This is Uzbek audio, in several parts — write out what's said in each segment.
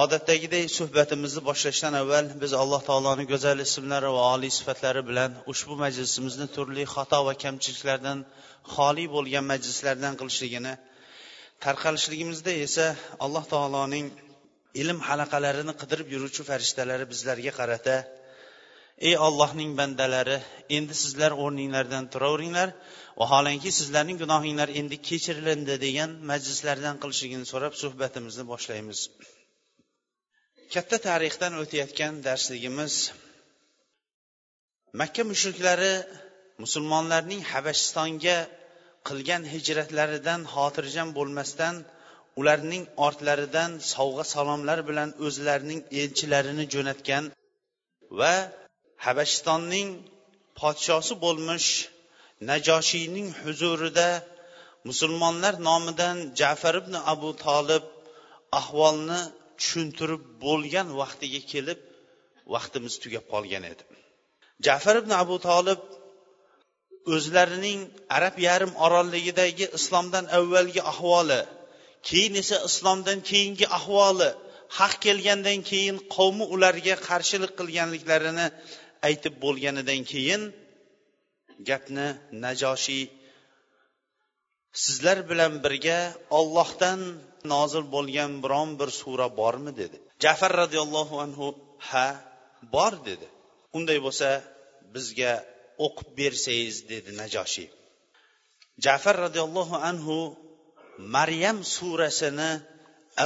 odatdagidek suhbatimizni boshlashdan avval biz alloh taoloni go'zal ismlari va oliy sifatlari bilan ushbu majlisimizni turli xato va kamchiliklardan xoli bo'lgan majlislardan qilishligini tarqalishligimizda esa alloh taoloning ilm halaqalarini qidirib yuruvchi farishtalari bizlarga qarata ey ollohning bandalari endi sizlar o'rninglardan turaveringlar vaholanki sizlarning gunohinglar endi kechirilindi degan majlislardan qilishligini so'rab suhbatimizni boshlaymiz. Katta tarixdan o'tayotgan darsligimiz makka mushriklari musulmonlarning habashistonga qilgan hijratlaridan xotirjam bo'lmasdan ularning ortlaridan sovg'a salomlar bilan o'zlarining elchilarini jo'natgan va habashistonning podshosi bo'lmish najoshiyning huzurida musulmonlar nomidan jafar ibn abu tolib ahvolni tushuntirib bo'lgan vaqtiga kelib vaqtimiz tugab qolgan edi. Jafar ibn abu tolib o'zlarining arab yarim orolligidagi islomdan avvalgi ahvoli keyin esa islomdan keyingi ahvoli haq kelgandan keyin qavmi ularga qarshilik qilganliklarini aytib bo'lganidan keyin gapni najoshiy sizlar bilan birga ollohdan nozil bo'lgan biron bir sura bormi dedi. Jafar roziyallohu anhu ha bor dedi. Unday bo'lsa bizga o'qib bersangiz dedi najoshiy jafar roziyallohu anhu maryam surasini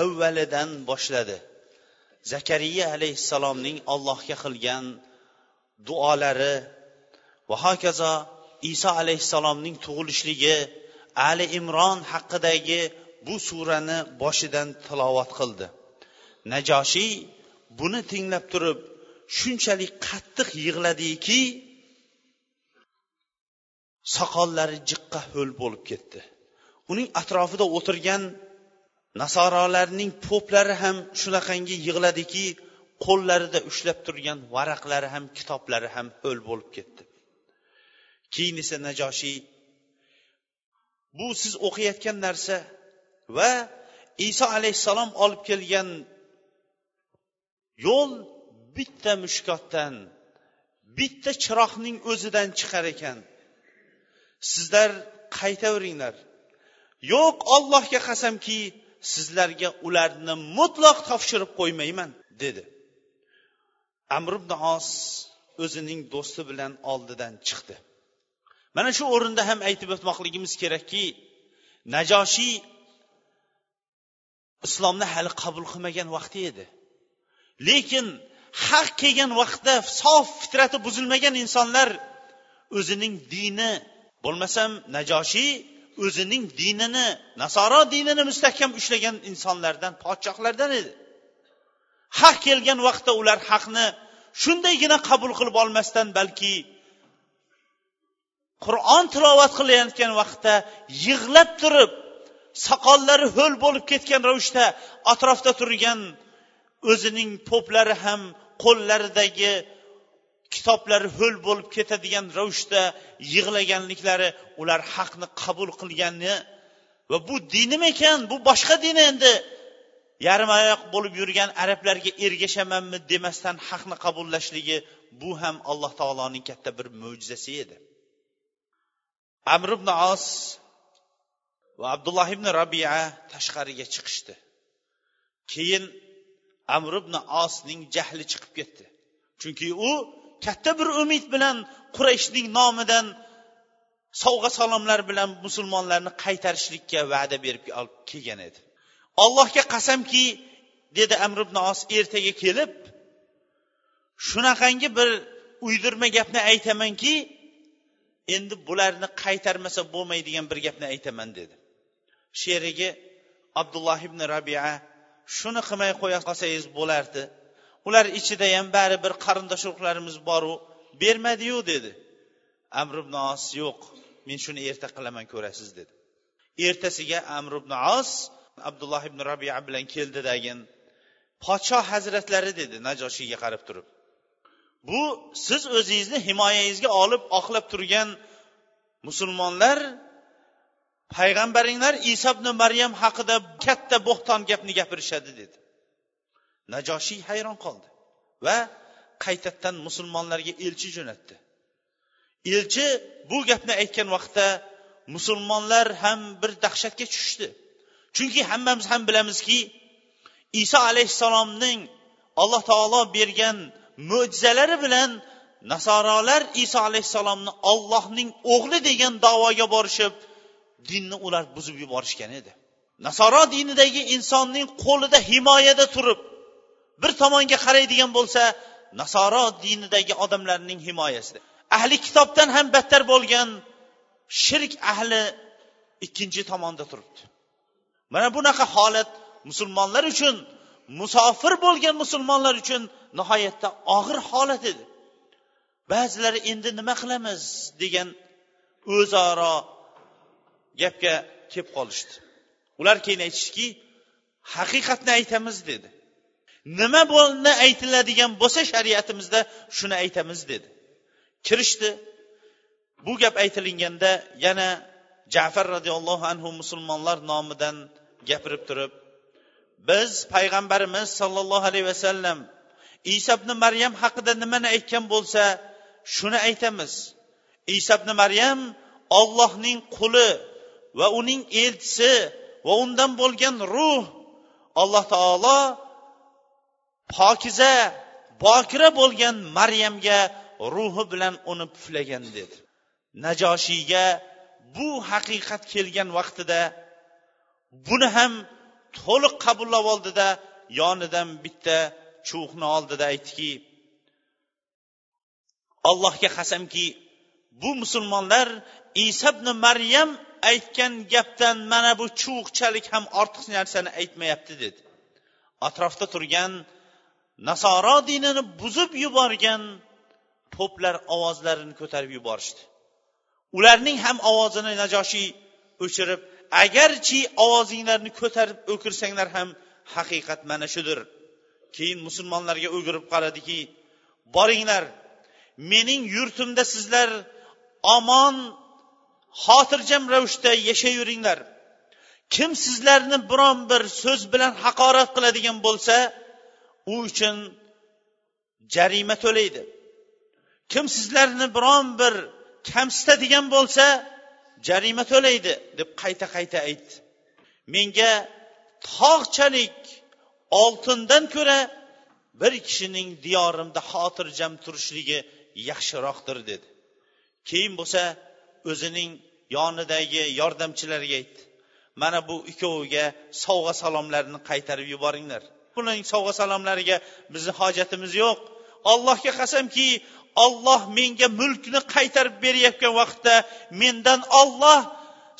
avvalidan boshladi. Zakariya alayhissalomning allohga qilgan duolari va hokazo iso alayhissalomning tug'ilishligi ali imron haqidagi bu surani boshidan tilovat qildi. Najoshiy buni tinglab turib shunchalik qattiq yig'ladiki soqollari jiqqa ho'l bo'lib ketdi. Uning atrofida o'tirgan nasorolarning poplari ham shunaqangi yig'ladiki qo'llarida ushlab turgan varaqlari ham kitoblari ham ho'l bo'lib ketdi. Keyin esa najoshiy bu siz o'qiyotgan narsa va iso alayhissalom olib kelgan yo'l bitta mushkotdan bitta chiroqning o'zidan chiqar ekan. Sizlar qaytaveringlar yo'q ollohga qasamki sizlarga ularni mutlaq topshirib qo'ymayman dedi. Amr ibn os o'zining do'sti bilan oldidan chiqdi. Mana shu o'rinda ham aytib o'tmoqligimiz kerakki najoshiy islomni hali qabul qilmagan vaqti edi. Lekin haq kelgan vaqtda sof fitrati buzilmagan insonlar o'zining dini bo'lmasam najoshiy o'zining dinini nasoro dinini mustahkam ushlagan insonlardan podshohlardan edi. Haq kelgan vaqtda ular haqni shundaygina qabul qilib olmasdan balki qur'on tilovat qilayotgan vaqtda yig'lab turib soqollari ho'l bo'lib ketgan ravishda atrofda turgan o'zining poplari ham qo'llaridagi kitoblari ho'l bo'lib ketadigan ravishda yig'laganliklari ular haqni qabul qilgani va bu dinim ekan? Bu boshqa din endi. Yarim oyoq bo'lib yurgan arablarga ergashamanmi demasdan haqni qabullashligi bu ham alloh taoloning katta bir mo'jizasi edi. Amr ibn os va abdulloh ibn rabia tashqariga chiqishdi. Keyin amr ibn osning jahli chiqib ketdi. Chunki u katta bir umid bilan qurayshning nomidan sovg'a salomlar bilan musulmonlarni qaytarishlikka va'da berib olib kelgan edi. Allohga qasamki dedi amr ibn os ertaga kelib shunaqangi bir uydirma gapni aytamanki endi bularni qaytarmasa bo'lmaydigan bir gapni aytaman dedi. Sherigi abdulloh ibn rabia shuni qilmay qo'ya qolsangiz bo'lardi. Ular ichida ham baribir qarindosh urug'larimiz boru bermadiyu dedi. Amr ibn os yo'q men shuni erta qilaman ko'rasiz dedi. Ertasiga amr ibn os abdulloh ibn rabia bilan keldidagin podshoh hazratlari dedi najoshiyga qarab turib. Bu siz o'zingizni himoyangizga olib oqlab turgan musulmonlar payg'ambaringlar iso ibn maryam haqida katta bo'xton gapni gapirishadi dedi. Najoshiy hayron qoldi va qaytadan musulmonlarga elchi jo'natdi. Elchi bu gapni aytgan vaqtda musulmonlar ham bir dahshatga tushishdi. Chunki hammamiz ham bilamizki iso alayhissalomning alloh taolo bergan mo'jizalari bilan nasorolar iso alayhissalomni ollohning o'g'li degan davoga borishib dinni ular buzib yuborishgan edi. Nasoro dinidagi insonning qo'lida himoyada turib bir tomonga qaraydigan bo'lsa nasoro dinidagi odamlarning himoyasida. Ahli kitobdan ham battar bo'lgan shirk ahli ikkinchi tomonda turibdi. Mana bunaqa holat musulmonlar uchun musofir bo'lgan musulmonlar uchun nihoyatda og'ir holat edi. Ba'zilari endi nima qilamiz degan o'zaro gapga kelib qolishdi. Ular keyin aytishdiki haqiqatni aytamiz dedi. Nima bo'lni aytiladigan bo'lsa shariatimizda shuni aytamiz dedi. Kirishdi. Bu gap aytilinganda yana jafar roziyallohu anhu musulmonlar nomidan gapirib turib biz payg'ambarimiz sollallohu alayhi vasallam isa ibn maryam haqida nimani aytgan bo'lsa shuni aytamiz. Isa ibn maryam ollohning quli va uning elchisi va undan bo'lgan ruh alloh taolo pokiza bokira bo'lgan maryamga ruhi bilan uni puflagan dedi. Najoshiyga bu haqiqat kelgan vaqtida buni ham to'liq qabullab oldida yonidan bitta chuqni oldida aytdiki allohga qasamki bu musulmonlar iso ibn maryam aytgan gapdan mana bu chuqchalik ham ortiq narsani aytmayapti dedi. Atrofda turgan nasoro dinini buzib yuborgan poplar ovozlarini ko'tarib yuborishdi. Ularning ham ovozini najoshiy o'chirib agarchi ovozinglarni ko'tarib o'kirsanglar ham haqiqat mana shudir. Keyin musulmonlarga o'girib qaradiki boringlar mening yurtimda sizlar omon xotirjam ravishda yashayveringlar kim sizlarni biron bir so'z bilan haqorat qiladigan bo'lsa u uchun jarima to'laydi. Kim sizlarni biron bir kamsitadigan bo'lsa jarima to'laydi deb qayta qayta aytdi menga tog'chalik oltindan ko'ra bir kishining diyorimda xotirjam turishligi yaxshiroqdir dedi. Keyin bo'lsa o'zining yonidagi yordamchilariga aytdi mana bu ikkoviga sovg'a salomlarni qaytarib yuboringlar. Buning sovg'a salomlariga bizni hojatimiz yo'q. Allohga qasamki olloh menga mulkni qaytarib berayotgan vaqtda mendan olloh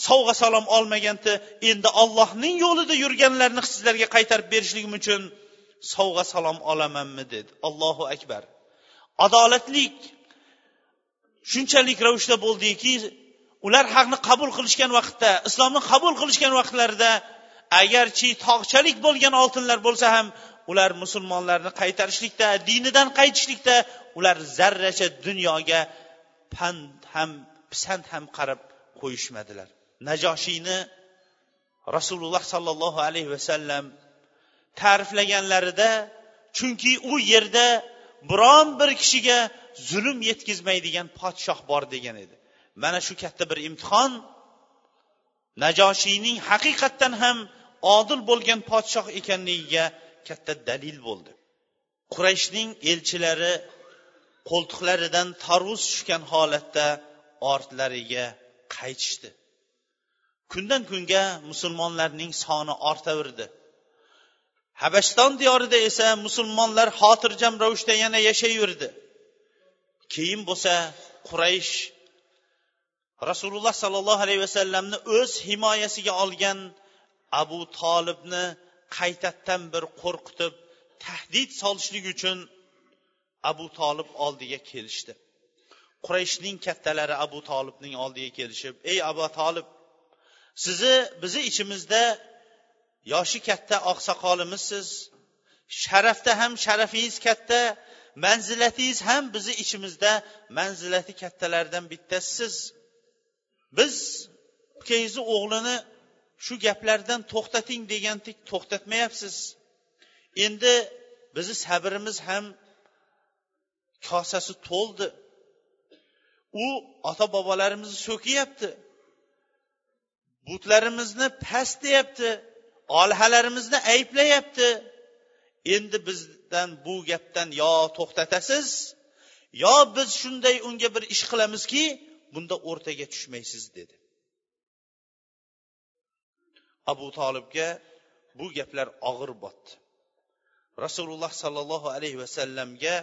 sovg'a salom olmaganda endi ollohning yo'lida yurganlarni sizlarga qaytarib berishligim uchun sovg'a salom olamanmi dedi. Allohu akbar. Adolatlik shunchalik ravishda bo'ldiki ular haqni qabul qilishgan vaqtda islomni qabul qilishgan vaqtlarida agarchi tog'chalik bo'lgan oltinlar bo'lsa ham ular musulmonlarni qaytarishlikda dinidan qaytishlikda ular zarracha dunyoga pand ham pisand ham qarab qo'yishmadilar. Najoshiyni rasululloh sollallohu alayhi vasallam ta'riflaganlarida chunki u yerda biron bir kishiga zulm yetkazmaydigan podshoh bor degan edi. Mana shu katta bir imtihon najoshiyning haqiqatdan ham odil bo'lgan podshoh ekanligiga katta dalil bo'ldi. Qurayshning elchilari qo'ltiqlaridan tarvuz tushgan holatda ortlariga qaytishdi. Kundan kunga musulmonlarning soni ortaverdi. Habashton diyorida esa musulmonlar xotirjam ravishda yana yashayverdi keyin bo'lsa quraysh rasululloh sollallohu alayhi vasallamni o'z himoyasiga olgan abu tolibni qaytadan bir qo'rqitib tahdid solishlik uchun abu tolib oldiga kelishdi. Qurayshning kattalari abu tolibning oldiga kelishib ey abu tolib sizni bizni ichimizda yoshi katta oqsoqolimizsiz sharafda ham sharafingiz katta manzilatingiz ham bizni ichimizda manzilati kattalardan bittasisiz biz ukangizni o'g'lini shu gaplardan to'xtating degandek to'xtatmayapsiz. Endi bizni sabrimiz ham kosasi to'ldi. U ota bobolarimizni so'kiyapti butlarimizni past deyapti. Olhalarimizni ayblayapti. Endi bizdan bu gapdan yo to'xtatasiz yo biz shunday unga bir ish qilamizki bunda o'rtaga tushmaysiz dedi. Abu tolibga bu gaplar og'ir botdi. Rasululloh sollallohu alayhi vasallamga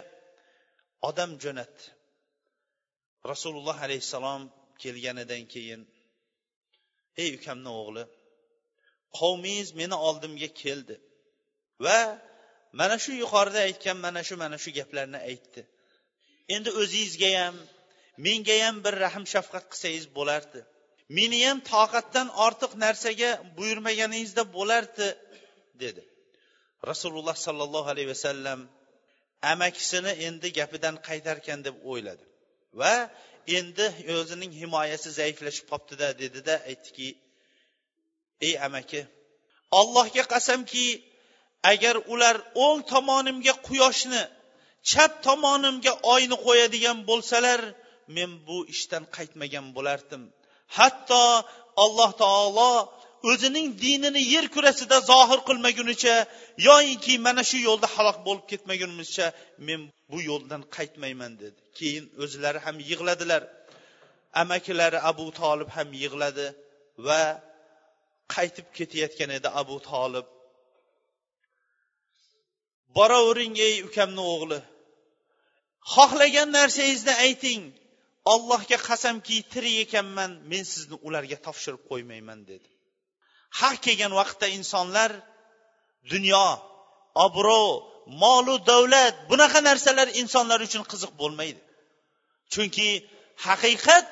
odam jo'natdi. Rasululloh alayhissalom kelganidan keyin ey ukamni o'g'li qavmingiz meni oldimga keldi va mana shu yuqorida aytgan mana shu mana shu gaplarni aytdi. Endi o'zingizga ham menga ham bir rahm shafqat qilsangiz bo'lardi. Meni ham toqatdan ortiq narsaga buyurmaganingizda bo'lardi dedi. Rasululloh sollallohu alayhi vasallam amakisini endi gapidan qaytarkan deb o'yladi va endi o'zining himoyasi zaiflashib qolibdida dedida aytdiki ey amaki allohga qasamki agar ular o'ng tomonimga quyoshni chap tomonimga oyni qo'yadigan bo'lsalar men bu ishdan qaytmagan bo'lardim. Hatto alloh taolo o'zining dinini yer kurasida zohir qilmagunicha yoyinki mana shu yo'lda halok bo'lib ketmagunimizcha men bu yo'ldan qaytmayman dedi. Keyin o'zlari ham yig'ladilar. Amakilari abu tolib ham yig'ladi va qaytib ketayotgan edi abu tolib boravering ey ukamni o'g'li. Xohlagan narsangizni ayting. Allohga qasamki tirik ekanman men sizni ularga topshirib qo'ymayman dedi. Haq kelgan vaqtda insonlar dunyo obro' molu davlat bunaqa narsalar insonlar uchun qiziq bo'lmaydi. Chunki haqiqat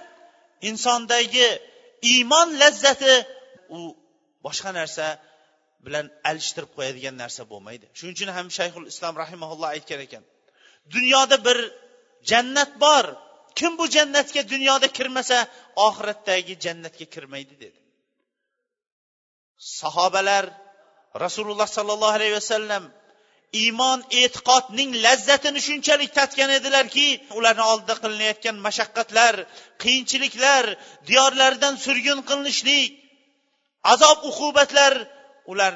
insondagi iymon lazzati u boshqa narsa bilan alishtirib qo'yadigan narsa bo'lmaydi. Shuning uchun ham shayxul islom rahimaulloh aytgan ekan dunyoda bir jannat bor. Kim bu jannatga dunyoda kirmasa oxiratdagi jannatga kirmaydi dedi. Sahobalar rasululloh sollallohu alayhi vasallam iymon e'tiqodning lazzatini shunchalik tatgan edilarki ularni oldida qilinayotgan mashaqqatlar qiyinchiliklar diyorlaridan surgun qilinishlik azob uqubatlar ular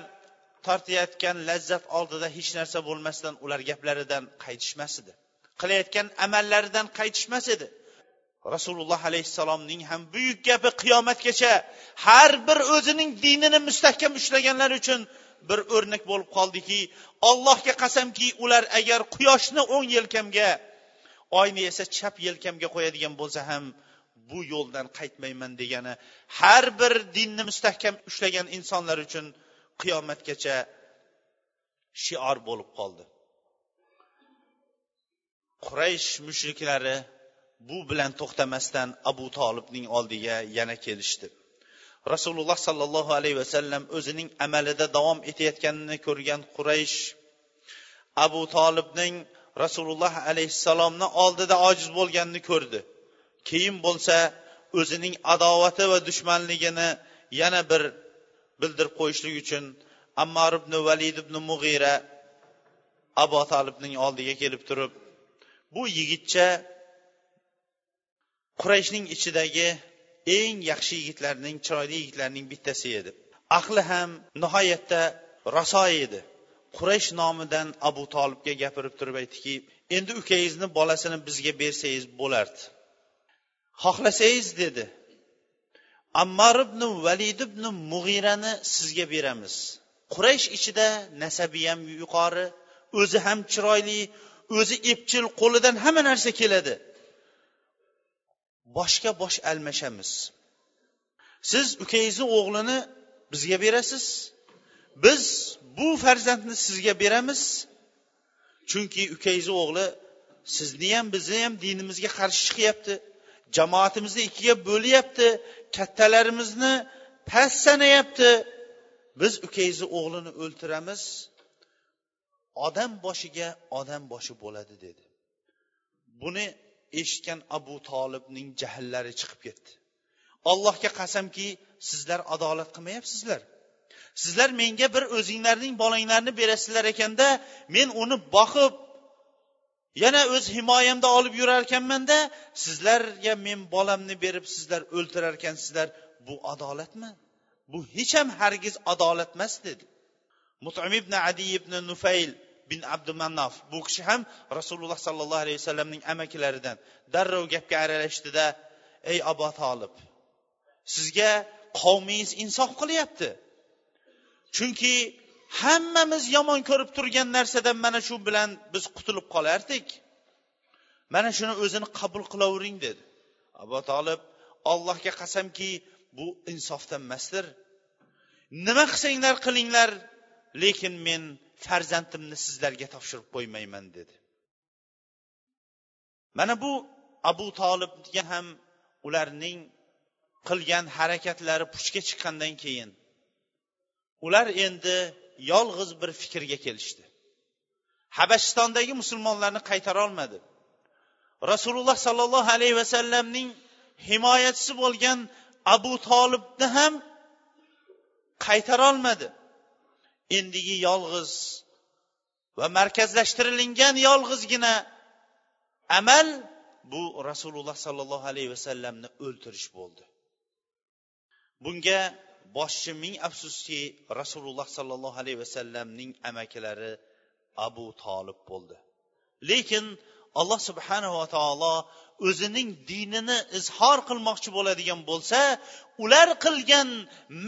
tortayotgan lazzat oldida hech narsa bo'lmasdan ular gaplaridan qaytishmas edi. Qilayotgan amallaridan qaytishmas edi. Rasululloh alayhissalomning ham buyuk gapi qiyomatgacha har bir o'zining dinini mustahkam ushlaganlar uchun bir o'rnak bo'lib qoldiki allohga qasamki ular agar quyoshni o'ng yelkamga oyni esa chap yelkamga qo'yadigan bo'lsa ham bu yo'ldan qaytmayman degani har bir dinni mustahkam ushlagan insonlar uchun qiyomatgacha shior bo'lib qoldi. Quraysh mushriklari bu bilan to'xtamasdan abu tolibning oldiga yana kelishdi. Rasululloh sollallohu alayhi vasallam o'zining amalida davom etayotganini ko'rgan quraysh abu tolibning rasululloh alayhissalomni oldida ojiz bo'lganini ko'rdi. Keyin bo'lsa o'zining adovati va dushmanligini yana bir bildirib qo'yishlik uchun ammar ibn valid ibn mug'ira abu tolibning oldiga kelib turib bu yigitcha qurayshning ichidagi eng yaxshi yigitlarning chiroyli yigitlarning bittasi edi. Aqli ham nihoyatda raso edi. Quraysh nomidan abu tolibga gapirib turib aytdiki endi ukangizni bolasini bizga bersangiz bo'lardi. Xohlasangiz dedi. Ammar ibn valid ibn mug'irani sizga beramiz. Quraysh ichida nasabi ham yuqori o'zi ham chiroyli o'zi epchil qo'lidan hamma narsa keladi. Boshga bosh almashamiz. Siz ukangizni o'g'lini bizga berasiz. Biz bu farzandni sizga beramiz. Chunki ukangizni o'g'li sizni ham bizni ham dinimizga qarshi chiqyapti. Jamoatimizni ikkiga bo'lyapti. Kattalarimizni past sanayapti. Biz ukangizni o'g'lini o'ltiramiz odam boshiga odam boshi bo'ladi dedi. Buni eshitgan abu tolibning jahllari chiqib ketdi. Allohga qasamki sizlar adolat qilmayapsizlar. Sizlar menga bir o'zinglarning bolanglarni berasizlar ekanda men uni boqib yana o'z himoyamda olib yurar ekanmanda sizlarga men bolamni berib sizlar o'ltirar ekansizlar bu adolatmi? Bu hech ham hargiz adolat emas dedi. Mutim ibn adi ibn nufayl bin abdumannaf. Bu kishi ham rasululloh sollallohu alayhi vasallamning amakilaridan darrov gapga aralashdida ey abu tolib sizga qavmingiz insof qilyapti. Chunki hammamiz yomon ko'rib turgan narsadan mana shu bilan biz qutulib qolardik. Mana shuni o'zini qabul qilavering dedi. Abu tolib allohga qasamki bu insofdan emasdir. Nima qilsanglar qilinglar lekin men farzandimni sizlarga topshirib qo'ymayman dedi. Mana bu abu tolibga ham ularning qilgan harakatlari puchga chiqqandan keyin ular endi yolg'iz bir fikrga kelishdi. Habashistondagi musulmonlarni qaytara olmadi. Rasululloh sollallohu alayhi vasallamning himoyachisi bo'lgan abu tolibni ham qaytara olmadi. Endigi yolg'iz va markazlashtirilgan yolg'izgina amal bu rasululloh sollallohu alayhi vasallamni o'ltirish bo'ldi. Bunga boshchi ming afsuski rasululloh sollallohu alayhi vasallamning amakilari abu tolib bo'ldi. Lekin alloh subhanava taolo o'zining dinini izhor qilmoqchi bo'ladigan bo'lsa ular qilgan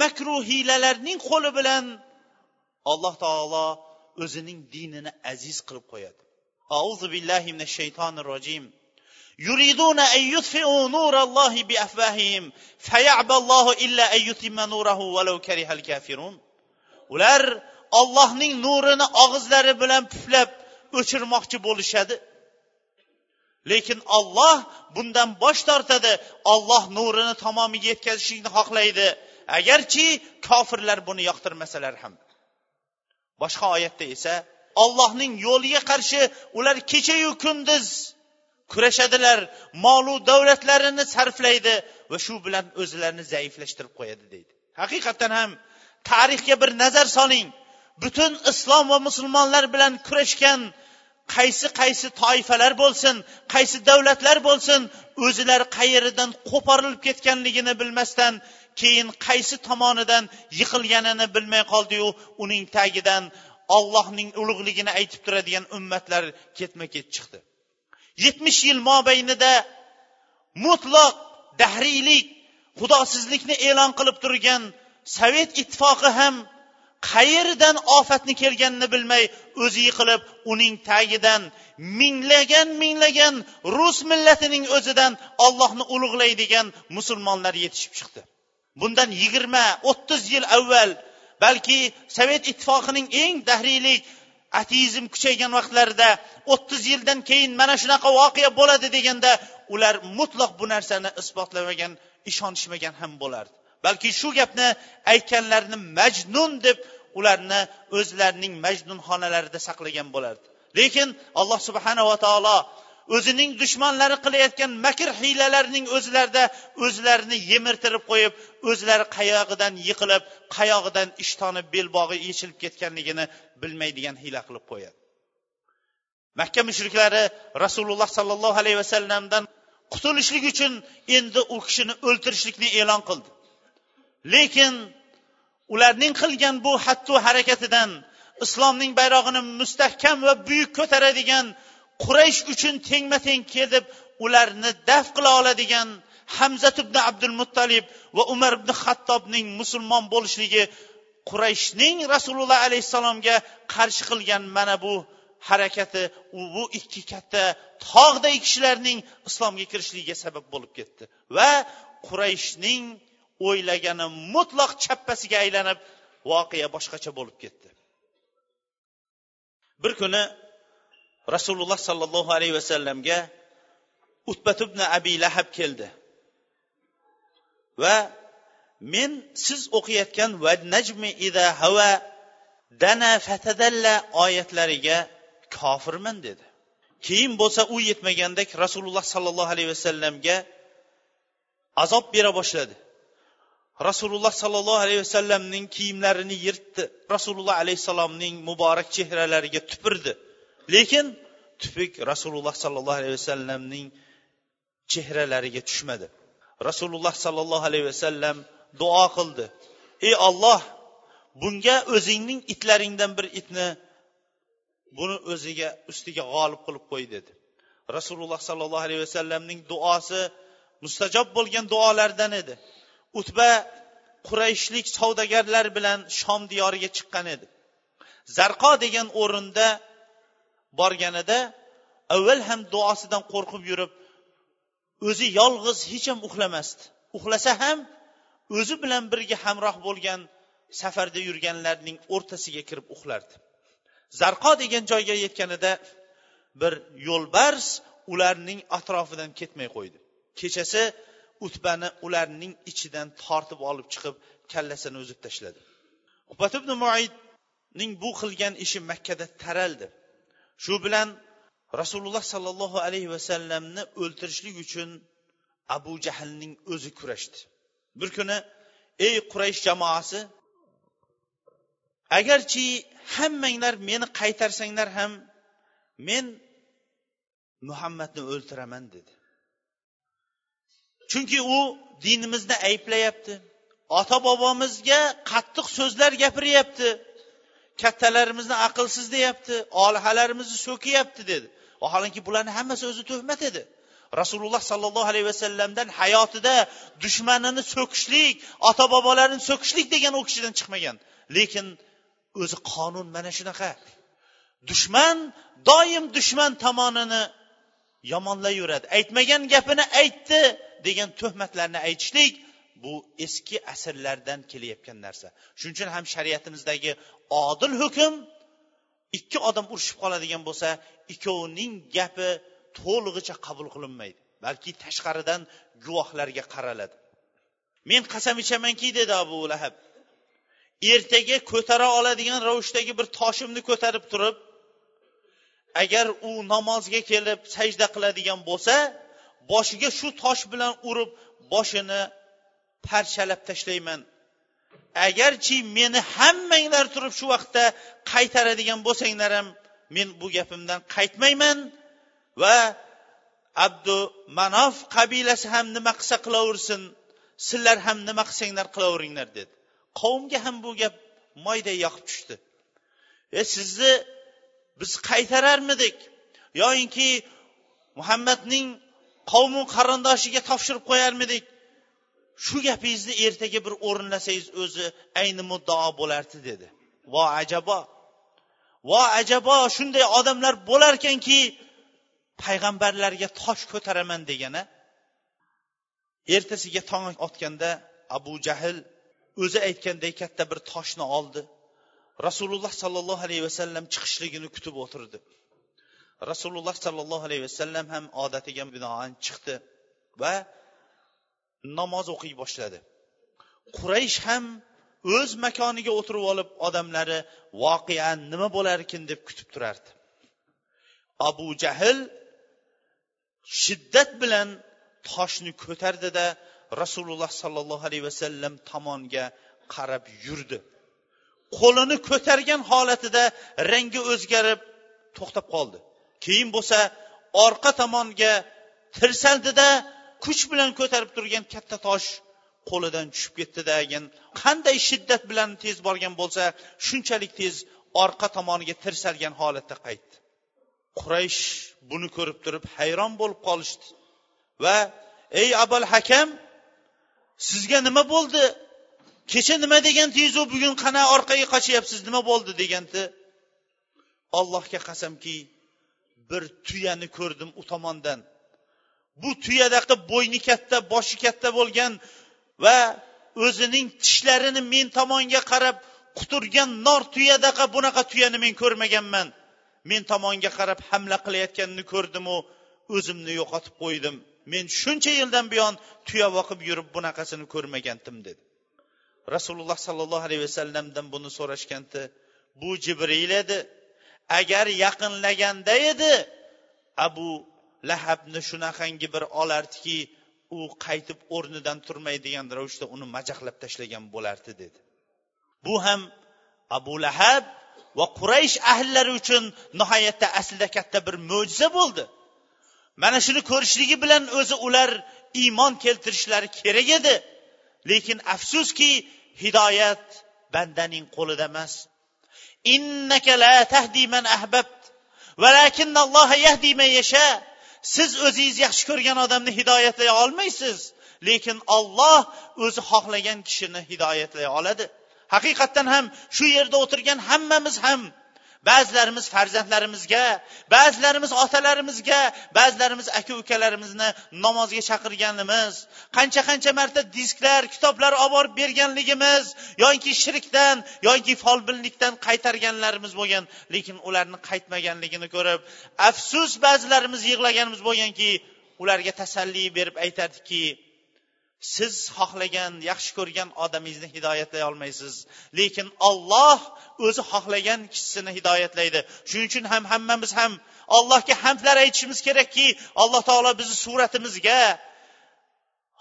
makru hiylalarning qo'li bilan alloh taolo o'zining dinini aziz qilib qo'yadi. Auzu billahi minash shaytonir rojim يريدون أن يطفئوا نور الله بأفواههم فيعبى الله إلا أن يتم نوره ولو كره الكافرون ular ollohning nurini og'izlari bilan puflab o'chirmoqchi bo'lishadi. Lekin olloh bundan bosh tortadi. Olloh nurini tamomiga yetkazishlikni xohlaydi. Agarchi kofirlar buni yoqtirmasalar ham. Boshqa oyatda esa ollohning yo'liga qarshi ular kechayu kunduz kurashadilar molu davlatlarini sarflaydi va shu bilan o'zlarini zaiflashtirib qo'yadi deydi. Haqiqatdan ham tarixga bir nazar soling. Butun islom va musulmonlar bilan kurashgan qaysi qaysi toifalar bo'lsin qaysi davlatlar bo'lsin o'zilari qayeridan qo'porilib ketganligini bilmasdan keyin qaysi tomonidan yiqilganini bilmay qoldiyu uning tagidan ollohning ulug'ligini aytib turadigan ummatlar ketma ket chiqdi. Yetmish yil mobaynida mutlaq dahriylik xudosizlikni e'lon qilib turgan sovet ittifoqi ham qayerdan ofatni kelganini bilmay o'zi yiqilib uning tagidan minglagan minglagan rus millatining o'zidan ollohni ulug'laydigan musulmonlar yetishib chiqdi. Bundan yigirma o'ttiz yil avval balki sovet ittifoqining eng dahriylik ateizm kuchaygan vaqtlarida o'ttiz yildan keyin mana shunaqa voqea bo'ladi deganda ular mutlaq bu narsani isbotlamagan ishonishmagan ham bo'lardi. Balki shu gapni aytganlarini majnun deb ularni o'zlarining majnunxonalarida saqlagan bo'lardi. Lekin alloh subhanava taolo o'zining dushmanlari qilayotgan makr hiylalarning o'zlarida o'zlarini yemirtirib qo'yib o'zlari qayog'idan yiqilib qayog'idan ishtoni belbog'i yechilib ketganligini bilmaydigan hiyla qilib qo'yadi. Makka mushriklari rasululloh sollallohu alayhi vasallamdan qutulishlik uchun endi u kishini o'ltirishlikni e'lon qildi. Lekin ularning qilgan bu hattu harakatidan islomning bayrog'ini mustahkam va buyuk ko'taradigan quraysh uchun tengma teng kelib ularni daf qila oladigan hamzat ibn abdul muttalib va umar ibn hattobning musulmon bo'lishligi qurayshning rasululloh alayhissalomga qarshi qilgan mana bu harakati u bu ikki katta tog'day kishilarning islomga kirishligiga sabab bo'lib ketdi va qurayshning o'ylagani mutlaq chappasiga aylanib voqea boshqacha bo'lib ketdi. Bir kuni rasululloh sollallohu alayhi vasallamga utbat ibn abi lahab keldi. Va men siz o'qiyotgan va najmi ida hava dana fatadalla oyatlariga kofirman dedi. Keyin bo'lsa u yetmagandek rasululloh sollallohu alayhi vasallamga azob bera boshladi. Rasululloh sollallohu alayhi vasallamning kiyimlarini yirtdi. Rasululloh alayhissalomning muborak chehralariga tupurdi. Lekin tupuk rasululloh sollallohu alayhi vasallamning chehralariga tushmadi. Rasululloh sollallohu alayhi vasallam duo qildi. Ey olloh bunga o'zingning itlaringdan bir itni buni o'ziga ustiga g'olib qilib qo'y dedi. Rasululloh sollallohu alayhi vasallamning duosi mustajob bo'lgan duolardan edi. Utba qurayshlik savdogarlar bilan shom diyoriga chiqqan edi. Zarqo degan o'rinda borganida avval ham duosidan qo'rqib yurib o'zi yolg'iz hech ham uxlamasdi. Uxlasa ham o'zi bilan birga hamroh bo'lgan safarda yurganlarning o'rtasiga kirib uxlardi. Zarqo degan joyga yetganida bir yo'lbars ularning atrofidan ketmay qo'ydi. Kechasi utbani ularning ichidan tortib olib chiqib kallasini uzib tashladi. Ubat ibn muidning bu qilgan ishi makkada taraldi. Shu bilan rasululloh sollallohu alayhi vasallamni o'ltirishlik uchun abu jahlning o'zi kurashdi. Bir kuni ey quraysh jamoasi agarchi hammanglar meni qaytarsanglar ham men muhammadni o'ltiraman dedi. Chunki u dinimizni ayblayapti. Ota bobomizga qattiq so'zlar gapiryapti. Kattalarimizni aqlsiz deyapti olihalarimizni so'kiyapti dedi. Vaholanki bularni hammasi o'zi tuhmat edi. Rasululloh sollallohu alayhi vasallamdan hayotida dushmanini so'kishlik ota bobolarini so'kishlik degan u kishidan chiqmagan. Lekin o'zi qonun mana shunaqa. Dushman doim dushman tomonini yomonlayveradi. Aytmagan gapini aytdi degan tuhmatlarni aytishlik bu eski asrlardan kelayotgan narsa. Shuning uchun ham shariatimizdagi odil hukm ikki odam urushib qoladigan bo'lsa ikkovining gapi to'lig'icha qabul qilinmaydi balki tashqaridan guvohlarga qaraladi. Men qasam ichamanki dedi abu lahab ertaga ko'tara oladigan ravishdagi bir toshimni ko'tarib turib agar u namozga kelib sajda qiladigan bo'lsa boshiga shu tosh bilan urib boshini parchalab tashlayman. Agarchi meni hammanglar turib shu vaqtda qaytaradigan bo'lsanglar ham men bu gapimdan qaytmayman va abdu manof qabilasi ham nima qilsa qilaversin sizlar ham nima qilsanglar qilaveringlar dedi. Qavmga ham bu gap moyday yoqib tushdi. E sizni biz qaytararmidik? Yoyinki muhammadning qavmu qarindoshiga topshirib qo'yarmidik? Shu gapingizni ertaga bir o'rinlasangiz o'zi ayni muddao bo'lardi dedi. Vo ajabo. Vo ajabo shunday odamlar bo'larkanki payg'ambarlarga tosh ko'taraman degani ertasiga tong otganda abu jahl o'zi aytganday katta bir toshni oldi. Rasululloh sollallohu alayhi vasallam chiqishligini kutib o'tirdi. Rasululloh sollallohu alayhi vasallam ham odatiga binoan chiqdi va namoz o'qiy boshladi. Quraysh ham o'z makoniga o'tirib olib odamlari voqea nima bo'larkin? deb kutib turardi. Abu jahl shiddat bilan toshni ko'tardida rasululloh sollallohu alayhi vasallam tomonga qarab yurdi. Qo'lini ko'targan holatida rangi o'zgarib to'xtab qoldi. Keyin bo'lsa orqa tomonga tirsaldida kuch bilan ko'tarib turgan katta tosh qo'lidan tushib ketdidagin qanday shiddat bilan tez borgan bo'lsa shunchalik tez orqa tomoniga tirsalgan holatda qaytdi. Quraysh buni ko'rib turib hayron bo'lib qolishdi va ey abul hakam sizga nima bo'ldi? Kecha nima degandingizu bugun qana orqaga qochyapsiz nima bo'ldi? deganda allohga qasamki bir tuyani ko'rdim u tomondan. Bu tuyadaqa bo'yni katta boshi katta bo'lgan va o'zining tishlarini men tomonga qarab quturgan nor tuyadaqa bunaqa tuyani men ko'rmaganman. Men tomonga qarab hamla qilayotganini ko'rdimu o'zimni yo'qotib qo'ydim. Men shuncha yildan buyon tuya boqib yurib bunaqasini ko'rmagandim dedi. Rasululloh sollallohu alayhi vasallamdan buni so'rashganda bu jibril edi. Agar yaqinlaganda edi abu lahabni shunaqangi bir olardiki u qaytib o'rnidan turmaydigan ravishda uni majaqlab tashlagan bo'lardi dedi. Bu ham abu lahab va quraysh ahllari uchun nihoyatda aslida katta bir mo'jiza bo'ldi. Mana shuni ko'rishligi bilan o'zi ular iymon keltirishlari kerak edi. Lekin afsuski hidoyat bandaning qo'lida emas. Innaka la tahdi man ahbabt valakinnalloha yahdi man yasha. Siz o'zingiz yaxshi ko'rgan odamni hidoyatlay olmaysiz. Lekin olloh o'zi xohlagan kishini hidoyatlay oladi. Haqiqatdan ham shu yerda o'tirgan hammamiz ham ba'zilarimiz farzandlarimizga ba'zilarimiz otalarimizga ba'zilarimiz aka ukalarimizni namozga chaqirganimiz qancha qancha marta disklar kitoblar olib borib berganligimiz yoki shirkdan yoki folbinlikdan qaytarganlarimiz bo'lgan lekin ularni qaytmaganligini ko'rib afsus ba'zilarimiz yig'laganimiz bo'lganki ularga tasalli berib aytardikki siz xohlagan yaxshi ko'rgan odamingizni hidoyatlay olmaysiz. Lekin olloh o'zi xohlagan kishisini hidoyatlaydi. Shuning uchun ham hammamiz ham allohga hamdlar aytishimiz kerakki alloh taolo bizni suratimizga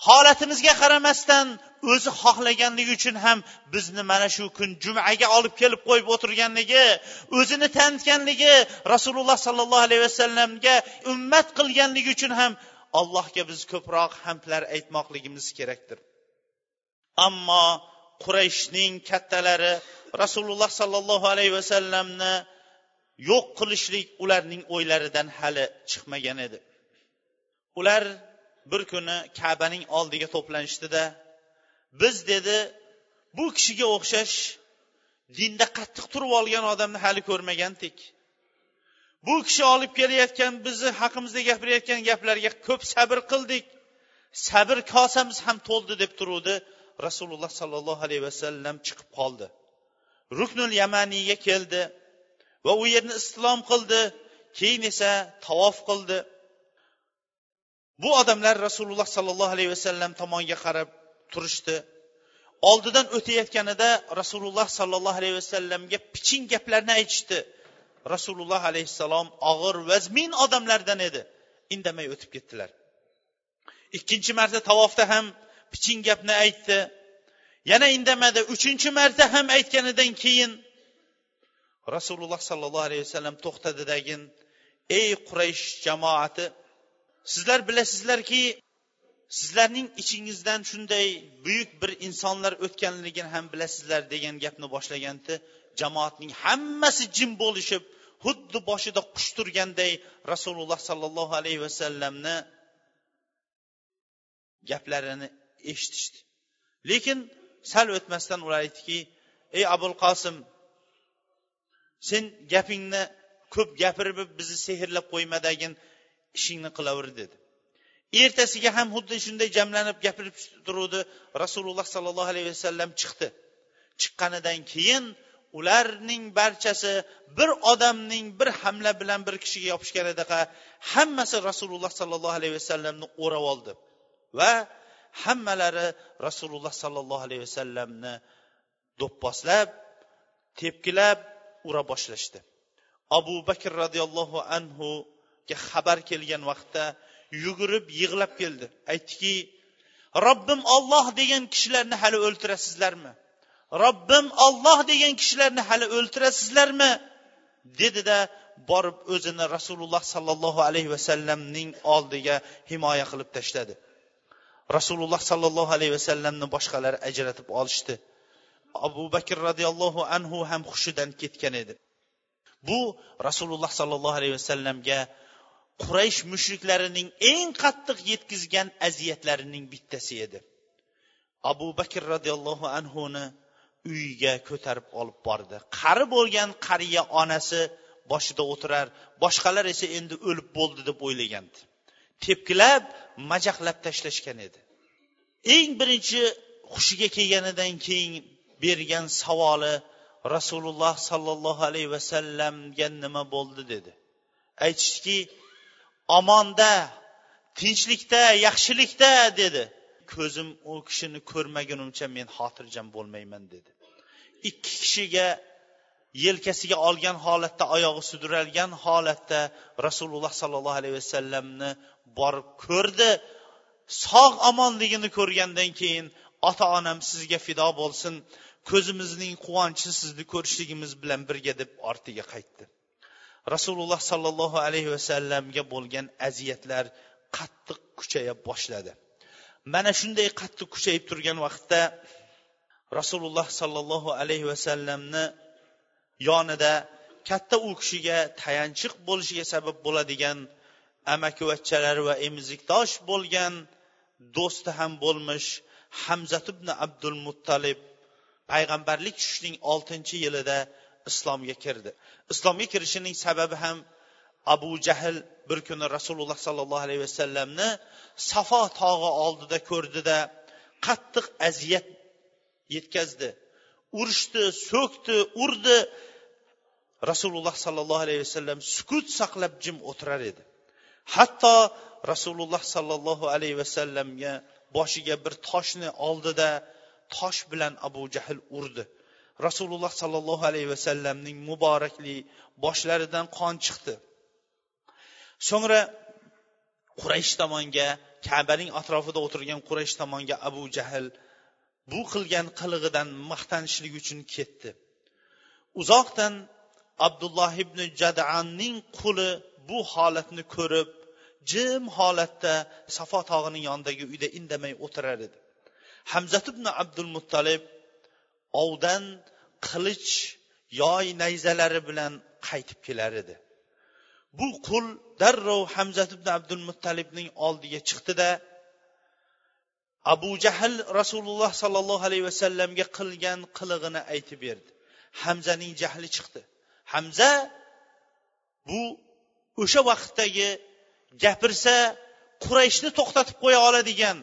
holatimizga qaramasdan o'zi xohlaganligi uchun ham bizni mana shu kun jumaga olib kelib qo'yib o'tirganligi o'zini tanitganligi rasululloh sollallohu alayhi vasallamga ummat qilganligi uchun ham allohga biz ko'proq hamdlar aytmoqligimiz kerakdir. Ammo qurayshning kattalari rasululloh sollallohu alayhi vasallamni yo'q qilishlik ularning o'ylaridan hali chiqmagan edi. Ular bir kuni kabaning oldiga to'planishdida biz dedi bu kishiga o'xshash dinda qattiq turib olgan odamni hali ko'rmagandik. Bu kishi olib kelayotgan bizni haqimizda gapirayotgan gaplarga ko'p sabr qildik. Sabr kosamiz ham to'ldi deb turuvdi. Rasululloh sollallohu alayhi vasallam chiqib qoldi. Ruknul yamaniyga keldi va u yerni islom qildi keyin esa tavof qildi. Bu odamlar rasululloh sollallohu alayhi vasallam tomonga qarab turishdi. Oldidan o'tayotganida rasululloh sollallohu alayhi vasallamga piching gaplarni aytishdi. Rasululloh alayhissalom og'ir vazmin odamlardan edi. Indamay o'tib ketdilar. Ikkinchi marta tavofda ham piching gapni aytdi. Yana indamadi. Uchinchi marta ham aytganidan keyin rasululloh sollallohu alayhi vasallam to'xtadidagin ey quraysh jamoati sizlar bilasizlarki sizlarning ichingizdan shunday buyuk bir insonlar o'tganligini ham bilasizlar degan gapni boshlaganda jamoatning hammasi jim bo'lishib xuddi boshida qush turganday rasululloh sollallohu alayhi vasallamni gaplarini eshitishdi. Lekin sal o'tmasdan ular aytdiki ey abul qosim sen gapingni ko'p gapirib bizni sehrlab qo'ymadagin ishingni qilaver dedi. Ertasiga ham xuddi shunday jamlanib gapirib turuvdi. Rasululloh sollallohu alayhi vasallam chiqdi. Chiqqanidan keyin ularning barchasi bir odamning bir hamla bilan bir kishiga yopishganidaqa hammasi rasululloh sollallohu alayhi vasallamni o'rab oldi. Va hammalari rasululloh sollallohu alayhi vasallamni do'pposlab tepkilab ura boshlashdi. Abu bakr roziyallohu anhuga xabar kelgan vaqtda yugurib yig'lab keldi. Aytdiki robbim olloh degan kishilarni hali o'ltirasizlarmi robbim olloh degan kishilarni hali o'ltirasizlarmi? Dedida borib o'zini rasululloh sollallohu alayhi vasallamning oldiga himoya qilib tashladi. Rasululloh sollallohu alayhi vasallamni boshqalar ajratib olishdi. Abu bakr roziyallohu anhu ham hushidan ketgan edi. Bu rasululloh sollallohu alayhi vasallamga quraysh mushriklarining eng qattiq yetkazgan aziyatlarining bittasi edi. Abu bakr roziyallohu anhuni uyiga ko'tarib olib bordi. Qari bo'lgan qariya onasi boshida o'tirar boshqalar esa endi o'lib bo'ldi deb o'ylagandi tepkilab majaqlab tashlashgan edi. Eng birinchi hushiga kelganidan keyin bergan savoli rasululloh sollallohu alayhi vasallamga nima bo'ldi? dedi. Aytishdiki omonda tinchlikda yaxshilikda dedi. Ko'zim u kishini ko'rmagunimcha men xotirjam bo'lmayman dedi. Ikki kishiga yelkasiga olgan holatda oyog'i sudralgan holatda rasululloh sollallohu alayhi vasallamni borib ko'rdi. Sog' omonligini ko'rgandan keyin ota onam sizga fido bo'lsin ko'zimizning quvonchi sizni ko'rishligimiz bilan birga deb ortiga qaytdi. Rasululloh sollallohu alayhi vasallamga bo'lgan aziyatlar qattiq kuchaya boshladi. Mana shunday qattiq kuchayib turgan vaqtda rasululloh sollallohu alayhi vasallamni yonida katta u kishiga tayanchiq bo'lishiga sabab bo'ladigan amakivachchalari va emizikdosh bo'lgan do'sti ham bo'lmish hamzat ibn abdul muttalib payg'ambarlik tushishining oltinchi yilida islomga kirdi. Islomga kirishining sababi ham abu jahl bir kuni rasululloh sollallohu alayhi vasallamni safo tog'i oldida ko'rdida qattiq aziyat yetkazdi. Urishdi so'kdi urdi. Rasululloh sollallohu alayhi vasallam sukut saqlab jim o'tirar edi. Hatto rasululloh sollallohu alayhi vasallamga boshiga bir toshni oldida tosh bilan abu jahl urdi. Rasululloh sollallohu alayhi vasallamning muborakli boshlaridan qon chiqdi. So'ngra quraysh tomonga kabaning atrofida o'tirgan quraysh tomonga abu jahl bu qilgan qilig'idan maqtanishlik uchun ketdi. Uzoqdan abdulloh ibn jadanning quli bu holatni ko'rib jim holatda safo tog'ining yonidagi uyda indamay o'tirar edi. Hamzat ibn abdul muttalib ovdan qilich yoy nayzalari bilan qaytib kelar edi. Bu qul darrov hamzat ibn abdul muttalibning oldiga chiqdida abu jahl rasululloh sollallohu alayhi vasallamga qilgan qilig'ini aytib berdi. Hamzaning jahli chiqdi. Hamza bu o'sha vaqtdagi gapirsa qurayshni to'xtatib qo'ya oladigan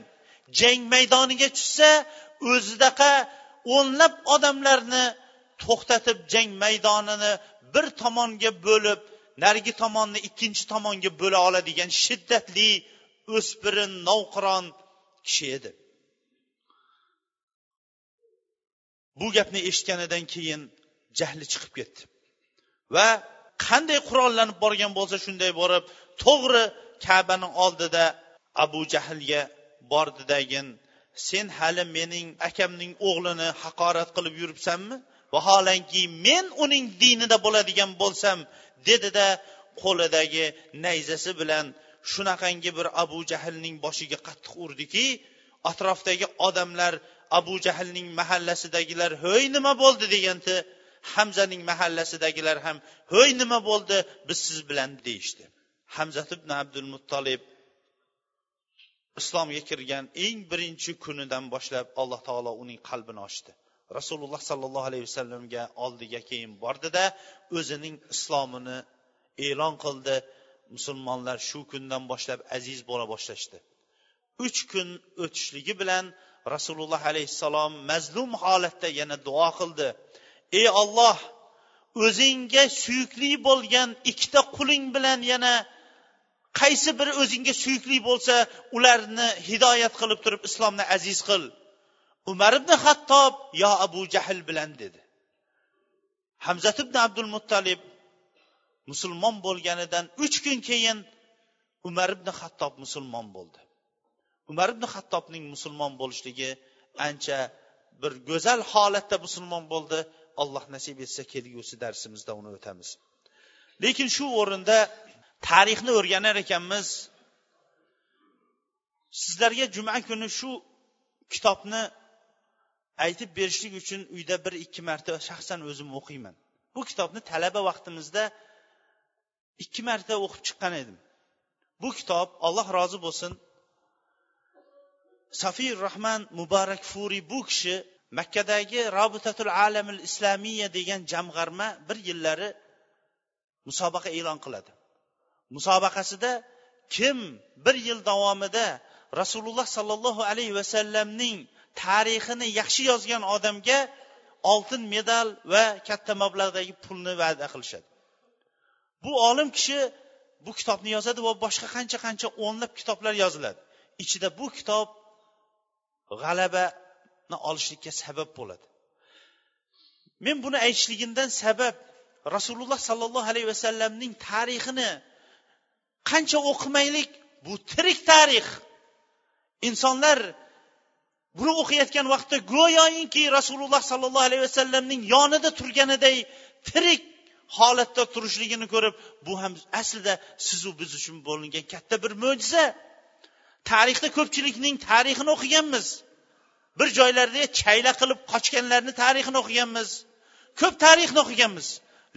jang maydoniga tushsa o'zidaqa o'nlab odamlarni to'xtatib jang maydonini bir tomonga bo'lib narigi tomonni ikkinchi tomonga bo'la oladigan shiddatli o'spirin novqiron kishi edi bu gapni eshitganidan keyin jahli chiqib ketdi. Va qanday qurollanib borgan bo'lsa shunday borib to'g'ri kabani oldida abu jahlga bordidagin sen hali mening akamning o'g'lini haqorat qilib yuribsanmi? Vaholanki men uning dinida bo'ladigan bo'lsam dedida qo'lidagi nayzasi bilan shunaqangi bir abu jahlning boshiga qattiq urdiki atrofdagi odamlar abu jahlning mahallasidagilar ho'y nima bo'ldi? deganda hamzaning mahallasidagilar ham ho'y nima bo'ldi? Biz siz bilan deyishdi. Hamzat ibn abdul muttolib islomga kirgan eng birinchi kunidan boshlab alloh taolo uning qalbini ochdi. Rasululloh sollallohu alayhi vasallamga oldiga keyin bordida o'zining islomini e'lon qildi. Musulmonlar shu kundan boshlab aziz bo'la boshlashdi. Uch kun o'tishligi bilan rasululloh alayhissalom mazlum holatda yana duo qildi. Ey olloh o'zingga suyukli bo'lgan ikkita quling bilan yana qaysi biri o'zingga suyukli bo'lsa ularni hidoyat qilib turib islomni aziz qil. Umar ibn hattob yo abu jahl bilan dedi. Hamzat ibn abdul muttalib musulmon bo'lganidan uch kun keyin umar ibn hattob musulmon bo'ldi. Umar ibn hattobning musulmon bo'lishligi ancha bir go'zal holatda musulmon bo'ldi. Alloh nasib etsa kelgusi darsimizda uni o'tamiz. Lekin shu o'rinda tarixni o'rganar ekanmiz. Sizlarga juma kuni shu kitobni aytib berishlik uchun uyda bir ikki marta shaxsan o'zim o'qiyman. Bu kitobni talaba vaqtimizda ikki marta o'qib chiqqan edim. Bu kitob alloh rozi bo'lsin safir rahman muborak furiy bu kishi makkadagi robitatul alamil islomiya degan jamg'arma bir yillari musobaqa e'lon qiladi. Musobaqasida kim bir yil davomida rasululloh sollallohu alayhi vasallamning tarixini yaxshi yozgan odamga oltin medal va katta mablag'dagi pulni va'da qilishadi? Bu olim kishi bu kitobni yozadi va boshqa qancha qancha o'nlab kitoblar yoziladi. Ichida bu kitob g'alabani olishlikka sabab bo'ladi. Men buni aytishligimdan sabab rasululloh sollallohu alayhi vasallamning tarixini qancha o'qimaylik? Bu tirik tarix. Insonlar buni o'qiyotgan vaqtda go'yoki rasululloh sollallohu alayhi vasallamning yonida turganiday tirik holatda turishligini ko'rib bu ham aslida sizu biz uchun bo'lingan katta bir mo'jiza. Tarixda ko'pchilikning tarixini o'qiganmiz. Bir joylarda chayla qilib qochganlarni tarixini o'qiganmiz. Ko'p tarixni o'qiganmiz.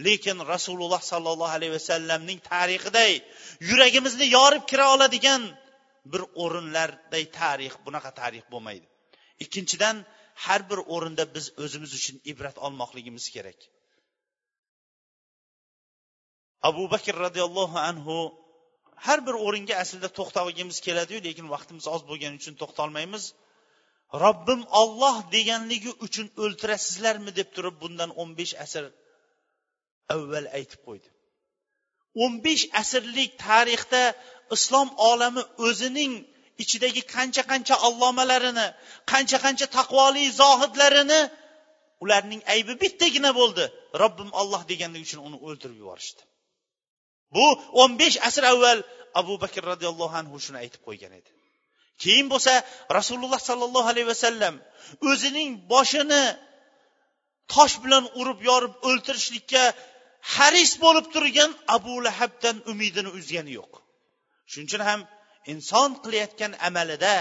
Lekin rasululloh sollallohu alayhi vasallamning tarixiday yuragimizni yorib kira oladigan bir o'rinlarday tarix bunaqa tarix bo'lmaydi. Ikkinchidan har bir o'rinda biz o'zimiz uchun ibrat olmoqligimiz kerak. Abu bakr roziyallohu anhu har bir o'ringa aslida to'xtagimiz keladiyu lekin vaqtimiz oz bo'lgani uchun to'xtalmaymiz. Robbim olloh deganligi uchun o'ltirasizlarmi deb turib bundan o'n besh asr avval aytib qo'ydi. o'n besh asrlik tarixda islom olami o'zining ichidagi qancha qancha allomalarini qancha qancha taqvoli zohidlarini ularning aybi bittagina bo'ldi. Robbim olloh deganligi uchun uni o'ldirib yuborishdi. Bu o'n besh asr avval abu bakr roziyallohu anhu shuni aytib qo'ygan edi. Keyin bo'lsa rasululloh sollallohu alayhi vasallam o'zining boshini tosh bilan urib yorib o'ltirishlikka haris bo'lib turgan abu lahabdan umidini uzgani yo'q. Shuning uchun ham inson qilayotgan amalida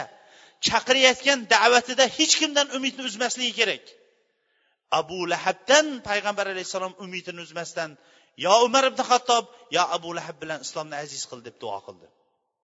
chaqirayotgan da'vatida hech kimdan umidni uzmasligi kerak. Abu lahabdan payg'ambar alayhissalom umidini uzmasdan yo umar ibn hattob yo abu lahab bilan islomni aziz qil deb duo qildi